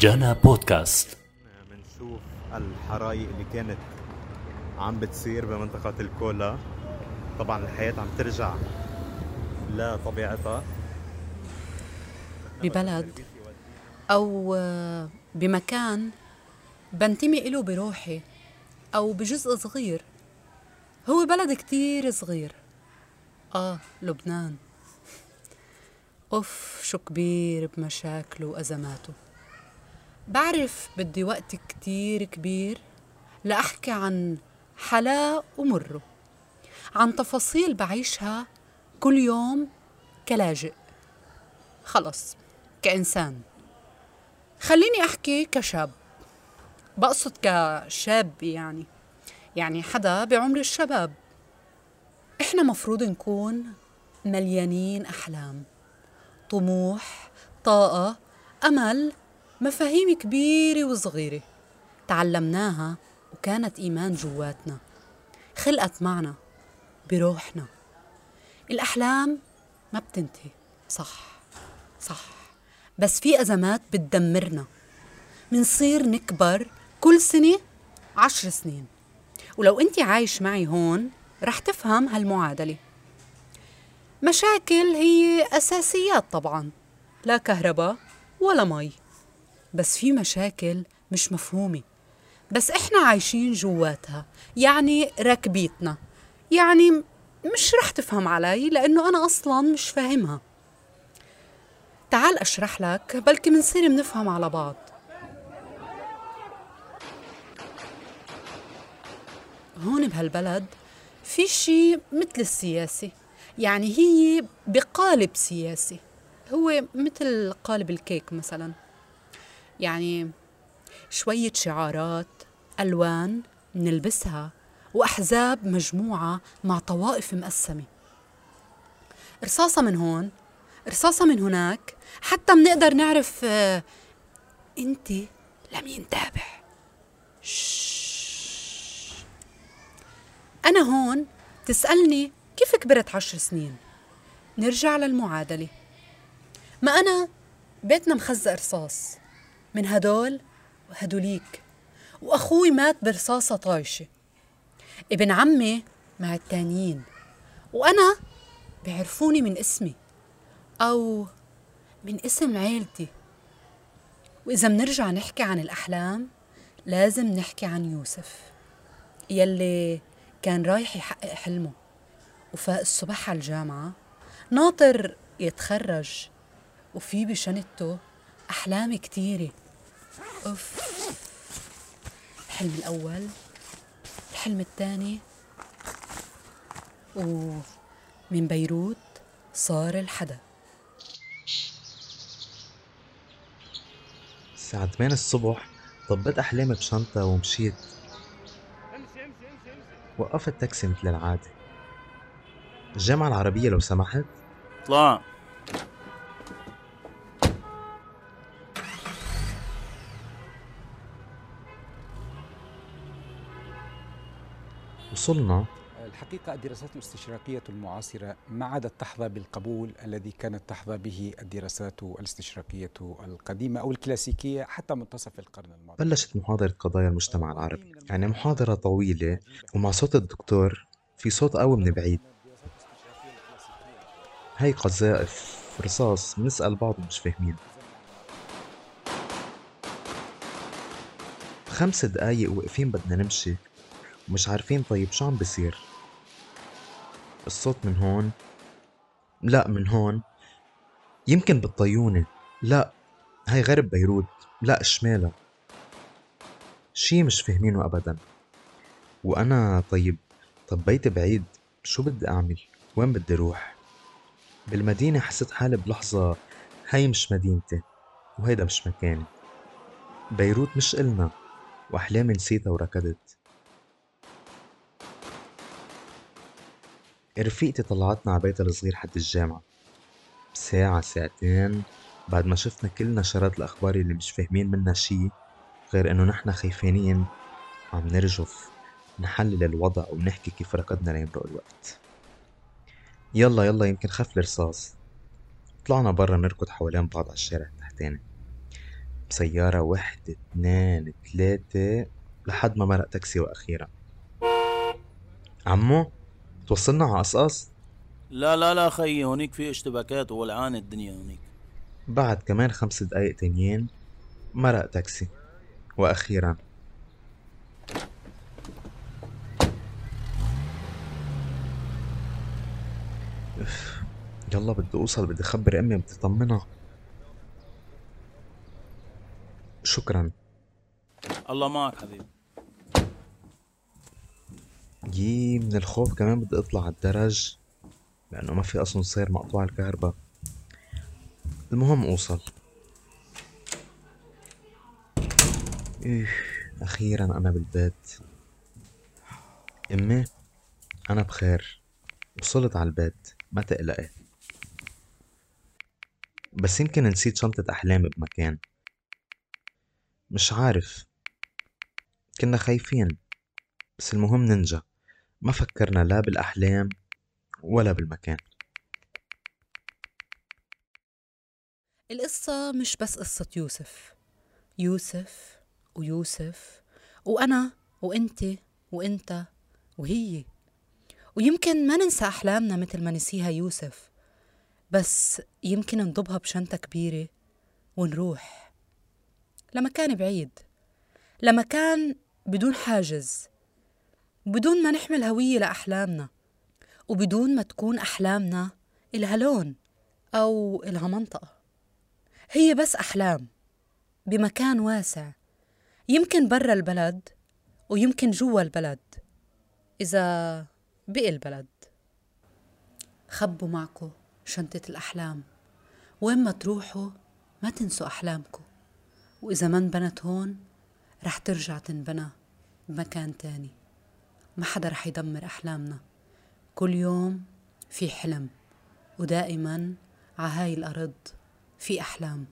جانا بودكاست. بنشوف الحرايق اللي كانت عم بتصير بمنطقة الكولا. طبعا الحياة عم ترجع لطبيعتها ببلد أو بمكان بنتمي إله بروحي أو بجزء صغير. هو بلد كتير صغير. آه لبنان. أوف شو كبير بمشاكله وأزماته. بعرف بدي وقت كتير كبير لأحكي عن حلا ومره عن تفاصيل بعيشها كل يوم كلاجئ. خلص كإنسان. خليني أحكي كشاب. بقصد كشاب يعني يعني حدا بعمر الشباب. إحنا مفروض نكون مليانين أحلام طموح طاقة أمل مفاهيم كبيرة وصغيرة. تعلمناها وكانت إيمان جواتنا. خلقت معنا بروحنا. الأحلام ما بتنتهي. صح صح. بس في أزمات بتدمرنا. منصير نكبر كل سنة عشر سنين. ولو أنت عايش معي هون رح تفهم هالمعادلة. مشاكل هي أساسيات طبعا. لا كهرباء ولا مي. بس في مشاكل مش مفهومة. بس إحنا عايشين جواتها يعني راكبيتنا يعني مش رح تفهم علي لأنه أنا أصلا مش فاهمها. تعال أشرح لك بلكي منصير منفهم على بعض. هون بهالبلد في شي مثل السياسي يعني هي بقالب سياسي هو مثل قالب الكيك مثلا. يعني شوية شعارات ألوان منلبسها وأحزاب مجموعة مع طوائف مقسمة. رصاصة من هون رصاصة من هناك حتى منقدر نعرف آه أنت لمين تابع أنا هون تسألني كيف كبرت عشر سنين؟ نرجع للمعادلة. ما أنا؟ بيتنا مخزق رصاص. من هدول وهدوليك. وأخوي مات برصاصة طايشة. ابن عمي مع التانيين وأنا بيعرفوني من اسمي. أو من اسم عيلتي. وإذا منرجع نحكي عن الأحلام لازم نحكي عن يوسف يلي كان رايح يحقق حلمه. وفاق الصبح على الجامعة ناطر يتخرج. وفي بشنطته أحلام كتيرة. أوف. الحلم الأول الحلم الثاني. ومن بيروت صار الحدا. الساعة 8 الصبح طبيت أحلامي بشنطة ومشيت. وقفت تاكسي مثل العادة. الجامعة العربية لو سمحت. اطلع وصلنا. الحقيقة الدراسات الاستشراقية المعاصرة ما عادت تحظى بالقبول الذي كانت تحظى به الدراسات الاستشراقية القديمة أو الكلاسيكية حتى منتصف القرن الماضي. بلشت محاضرة قضايا المجتمع العربي. يعني محاضرة طويلة ومع صوت الدكتور في صوت قوي من بعيد. هاي قذائف رصاص بنسأل بعض مش فاهمين. خمس دقايق واقفين بدنا نمشي. ومش عارفين طيب شو عم بصير. الصوت من هون لا من هون. يمكن بالطيونة لا هاي غرب بيروت لا شمالها. شي مش فاهمينه أبدا. وأنا طيب طب بعيد شو بدي أعمل؟ وين بدي روح؟ بالمدينة حسيت حالي بلحظة هاي مش مدينتي وهيدا مش مكاني. بيروت مش إلنا وأحلامي نسيتها وركضت. رفيقتي طلعتنا على بيتها الصغير حد الجامعة. بساعة ساعتين بعد ما شفنا كل نشرات الأخبار اللي مش فاهمين منها شي غير إنه نحنا خايفانين عم نرجف نحلل الوضع ونحكي كيف ركضنا ليمرق الوقت. يلا يلا يمكن خف الرصاص. طلعنا برا نركض حوالين بعض على الشارع التحتاني. بسيارة واحدة اثنين ثلاثة لحد ما مرق تاكسي وأخيرا. عمو؟ توصلنا على قصقص لا لا لا خيي هونيك في اشتباكات وولعانة الدنيا هونيك. بعد كمان خمس دقايق تانيين مرق تاكسي. وأخيرا. أف، يلا بدي أوصل بدي أخبر أمي بدي أطمنها. شكرا. الله معك حبيبي. يي من الخوف كمان بدي أطلع على الدرج لأنه ما في أسانسير مقطوع الكهرباء. المهم أوصل. إيه أخيرا أنا بالبيت. أمي أنا بخير. وصلت على البيت ما تقلقي. بس يمكن نسيت شنطة أحلامي بمكان. مش عارف. كنا خايفين. بس المهم ننجى ما فكرنا لا بالأحلام ولا بالمكان. القصة مش بس قصة يوسف. يوسف ويوسف وأنا وأنت وأنت وهي. ويمكن ما ننسى أحلامنا مثل ما نسيها يوسف بس يمكن نضبها بشنطة كبيرة ونروح لمكان بعيد لمكان بدون حاجز. بدون ما نحمل هوية لأحلامنا وبدون ما تكون أحلامنا إلها لون أو إلها منطقة. هي بس أحلام بمكان واسع يمكن برا البلد ويمكن جوا البلد إذا بقي البلد. خبوا معكم شنطة الأحلام. وين ما تروحوا ما تنسوا أحلامكم. وإذا ما انبنت هون رح ترجع تنبنى بمكان تاني. ما حدا رح يدمر أحلامنا. كل يوم في حلم ودائما عهاي الأرض في أحلام.